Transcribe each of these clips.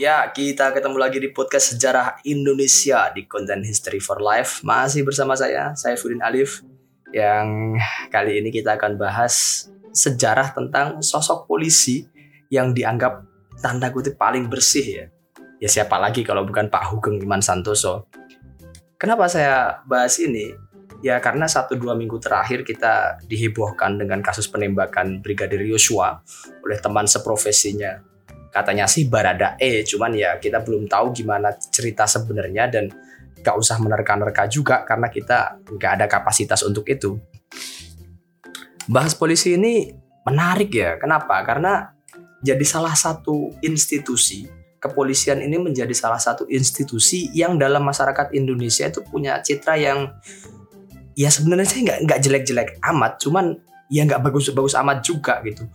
Ya, kita ketemu lagi di podcast Sejarah Indonesia di Content History for Life. Masih bersama saya, Fudin Alif, yang kali ini kita akan bahas sejarah tentang sosok polisi yang dianggap tanda kutip paling bersih ya. Ya siapa lagi kalau bukan Pak Hugeng Iman Santoso. Kenapa saya bahas ini? Ya karena satu dua minggu terakhir kita dihebohkan dengan kasus penembakan Brigadir Yosua oleh teman seprofesinya katanya sih Barada E cuman ya kita belum tahu gimana cerita sebenarnya dan gak usah menerka-nerka juga karena kita nggak ada kapasitas untuk itu. Bahas polisi ini menarik ya. Kenapa? Karena jadi salah satu institusi kepolisian ini menjadi salah satu institusi yang dalam masyarakat Indonesia itu punya citra yang ya sebenarnya saya nggak nggak jelek-jelek amat cuman ya nggak bagus-bagus amat juga gitu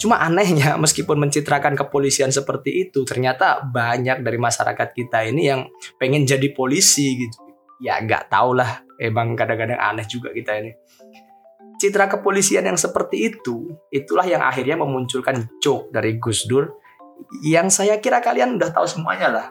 Cuma anehnya meskipun mencitrakan kepolisian seperti itu, ternyata banyak dari masyarakat kita ini yang pengen jadi polisi gitu. Ya nggak tau lah, emang kadang-kadang aneh juga kita ini. Citra kepolisian yang seperti itu, itulah yang akhirnya memunculkan joke dari Gus Dur yang saya kira kalian udah tahu semuanya lah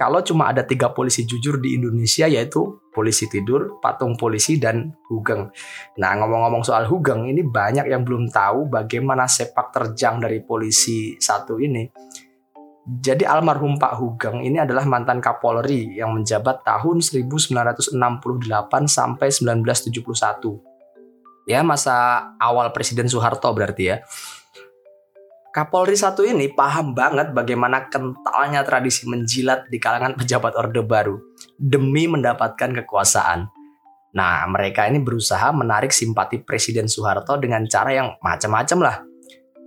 kalau cuma ada tiga polisi jujur di Indonesia yaitu polisi tidur, patung polisi, dan hugeng. Nah ngomong-ngomong soal hugeng ini banyak yang belum tahu bagaimana sepak terjang dari polisi satu ini. Jadi almarhum Pak Hugeng ini adalah mantan Kapolri yang menjabat tahun 1968 sampai 1971. Ya masa awal Presiden Soeharto berarti ya. Kapolri satu ini paham banget bagaimana kentalnya tradisi menjilat di kalangan pejabat Orde Baru demi mendapatkan kekuasaan. Nah, mereka ini berusaha menarik simpati Presiden Soeharto dengan cara yang macam-macam lah.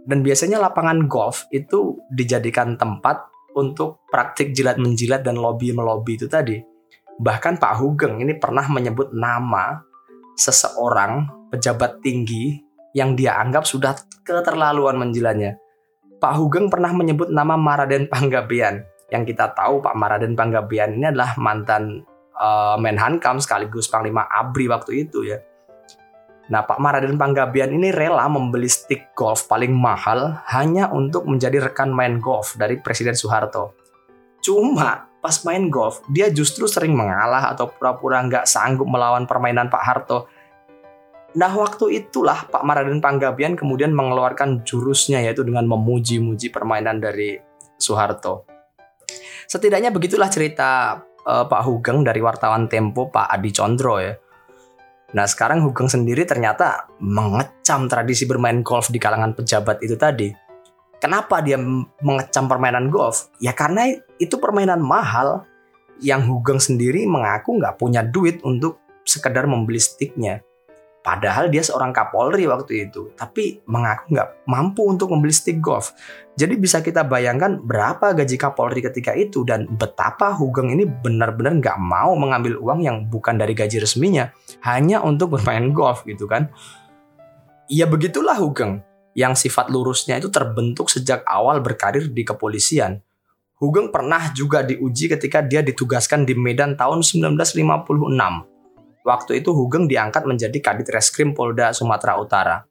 Dan biasanya lapangan golf itu dijadikan tempat untuk praktik jilat menjilat dan lobby melobi itu tadi. Bahkan Pak Hugeng ini pernah menyebut nama seseorang pejabat tinggi yang dia anggap sudah keterlaluan menjilatnya. Pak Hugeng pernah menyebut nama Maraden Panggabean. Yang kita tahu Pak Maraden Panggabean ini adalah mantan uh, Menhankam sekaligus Panglima ABRI waktu itu ya. Nah Pak Maraden Panggabean ini rela membeli stick golf paling mahal hanya untuk menjadi rekan main golf dari Presiden Soeharto. Cuma pas main golf dia justru sering mengalah atau pura-pura nggak sanggup melawan permainan Pak Harto Nah waktu itulah Pak Maraden Panggabian kemudian mengeluarkan jurusnya yaitu dengan memuji-muji permainan dari Soeharto. Setidaknya begitulah cerita uh, Pak Hugeng dari wartawan Tempo Pak Adi Condro ya. Nah sekarang Hugeng sendiri ternyata mengecam tradisi bermain golf di kalangan pejabat itu tadi. Kenapa dia mengecam permainan golf? Ya karena itu permainan mahal yang Hugeng sendiri mengaku nggak punya duit untuk sekedar membeli sticknya. Padahal dia seorang Kapolri waktu itu, tapi mengaku nggak mampu untuk membeli stick golf. Jadi bisa kita bayangkan berapa gaji Kapolri ketika itu dan betapa Hugeng ini benar-benar nggak mau mengambil uang yang bukan dari gaji resminya, hanya untuk bermain golf gitu kan. Ya begitulah Hugeng, yang sifat lurusnya itu terbentuk sejak awal berkarir di kepolisian. Hugeng pernah juga diuji ketika dia ditugaskan di Medan tahun 1956 Waktu itu Hugeng diangkat menjadi Kadit Reskrim Polda Sumatera Utara.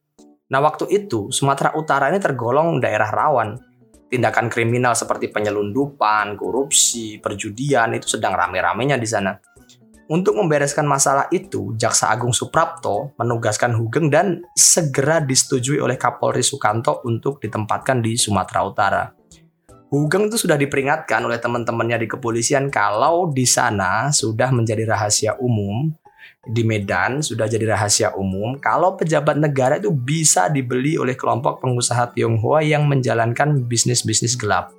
Nah waktu itu Sumatera Utara ini tergolong daerah rawan. Tindakan kriminal seperti penyelundupan, korupsi, perjudian itu sedang rame-ramenya di sana. Untuk membereskan masalah itu, Jaksa Agung Suprapto menugaskan Hugeng dan segera disetujui oleh Kapolri Sukanto untuk ditempatkan di Sumatera Utara. Hugeng itu sudah diperingatkan oleh teman-temannya di kepolisian kalau di sana sudah menjadi rahasia umum di Medan sudah jadi rahasia umum kalau pejabat negara itu bisa dibeli oleh kelompok pengusaha Tionghoa yang menjalankan bisnis-bisnis gelap.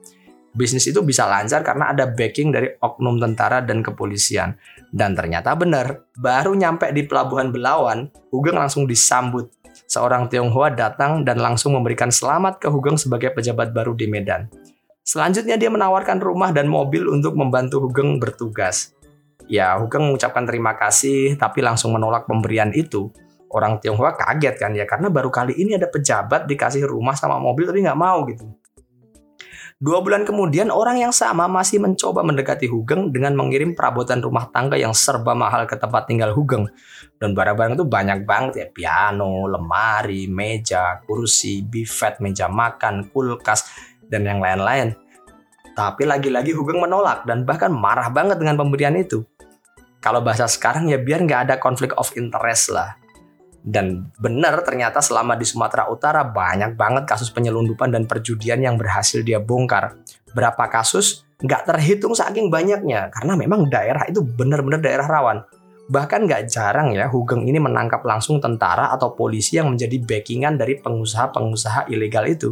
Bisnis itu bisa lancar karena ada backing dari oknum tentara dan kepolisian. Dan ternyata benar, baru nyampe di pelabuhan Belawan, Hugeng langsung disambut seorang Tionghoa datang dan langsung memberikan selamat ke Hugeng sebagai pejabat baru di Medan. Selanjutnya dia menawarkan rumah dan mobil untuk membantu Hugeng bertugas. Ya, Hugeng mengucapkan terima kasih tapi langsung menolak pemberian itu. Orang Tionghoa kaget kan ya karena baru kali ini ada pejabat dikasih rumah sama mobil tapi nggak mau gitu. Dua bulan kemudian, orang yang sama masih mencoba mendekati Hugeng dengan mengirim perabotan rumah tangga yang serba mahal ke tempat tinggal Hugeng. Dan barang-barang itu banyak banget ya, piano, lemari, meja, kursi, bifet, meja makan, kulkas, dan yang lain-lain. Tapi lagi-lagi Hugeng menolak dan bahkan marah banget dengan pemberian itu. Kalau bahasa sekarang ya biar nggak ada konflik of interest lah. Dan benar ternyata selama di Sumatera Utara banyak banget kasus penyelundupan dan perjudian yang berhasil dia bongkar. Berapa kasus? Nggak terhitung saking banyaknya, karena memang daerah itu benar-benar daerah rawan. Bahkan nggak jarang ya Hugeng ini menangkap langsung tentara atau polisi yang menjadi backingan dari pengusaha-pengusaha ilegal itu.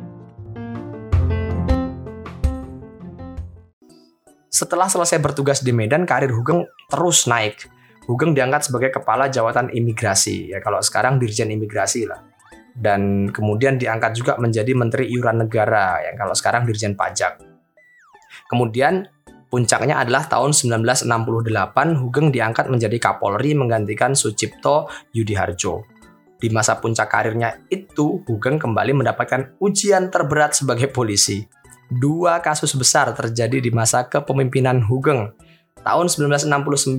Setelah selesai bertugas di Medan, karir Hugeng terus naik. Hugeng diangkat sebagai kepala jawatan imigrasi, ya kalau sekarang dirjen imigrasi lah. Dan kemudian diangkat juga menjadi menteri iuran negara, yang kalau sekarang dirjen pajak. Kemudian puncaknya adalah tahun 1968 Hugeng diangkat menjadi Kapolri menggantikan Sucipto Yudiharjo. Di masa puncak karirnya itu, Hugeng kembali mendapatkan ujian terberat sebagai polisi dua kasus besar terjadi di masa kepemimpinan Hugeng. Tahun 1969,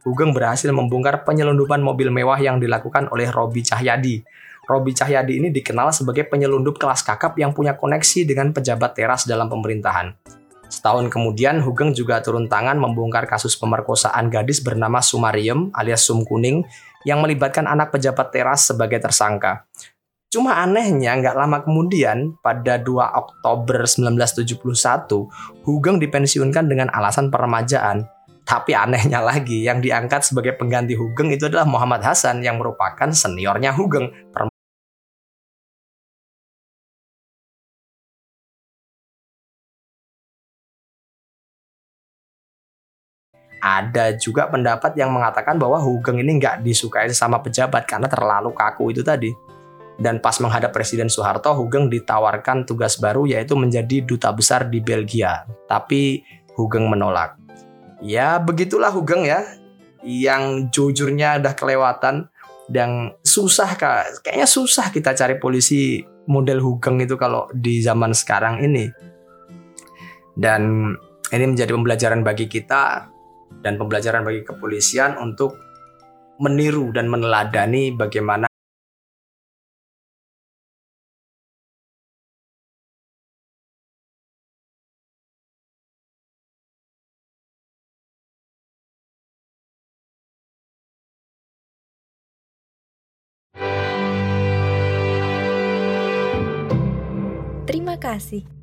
Hugeng berhasil membongkar penyelundupan mobil mewah yang dilakukan oleh Robi Cahyadi. Robi Cahyadi ini dikenal sebagai penyelundup kelas kakap yang punya koneksi dengan pejabat teras dalam pemerintahan. Setahun kemudian, Hugeng juga turun tangan membongkar kasus pemerkosaan gadis bernama Sumariem alias Sum Kuning yang melibatkan anak pejabat teras sebagai tersangka. Cuma anehnya nggak lama kemudian pada 2 Oktober 1971 Hugeng dipensiunkan dengan alasan peremajaan. Tapi anehnya lagi yang diangkat sebagai pengganti Hugeng itu adalah Muhammad Hasan yang merupakan seniornya Hugeng. ada juga pendapat yang mengatakan bahwa Hugeng ini nggak disukai sama pejabat karena terlalu kaku itu tadi. Dan pas menghadap Presiden Soeharto, Hugeng ditawarkan tugas baru yaitu menjadi duta besar di Belgia. Tapi Hugeng menolak. Ya begitulah Hugeng ya, yang jujurnya udah kelewatan dan susah kak, kayaknya susah kita cari polisi model Hugeng itu kalau di zaman sekarang ini. Dan ini menjadi pembelajaran bagi kita dan pembelajaran bagi kepolisian untuk meniru dan meneladani bagaimana Terima kasih.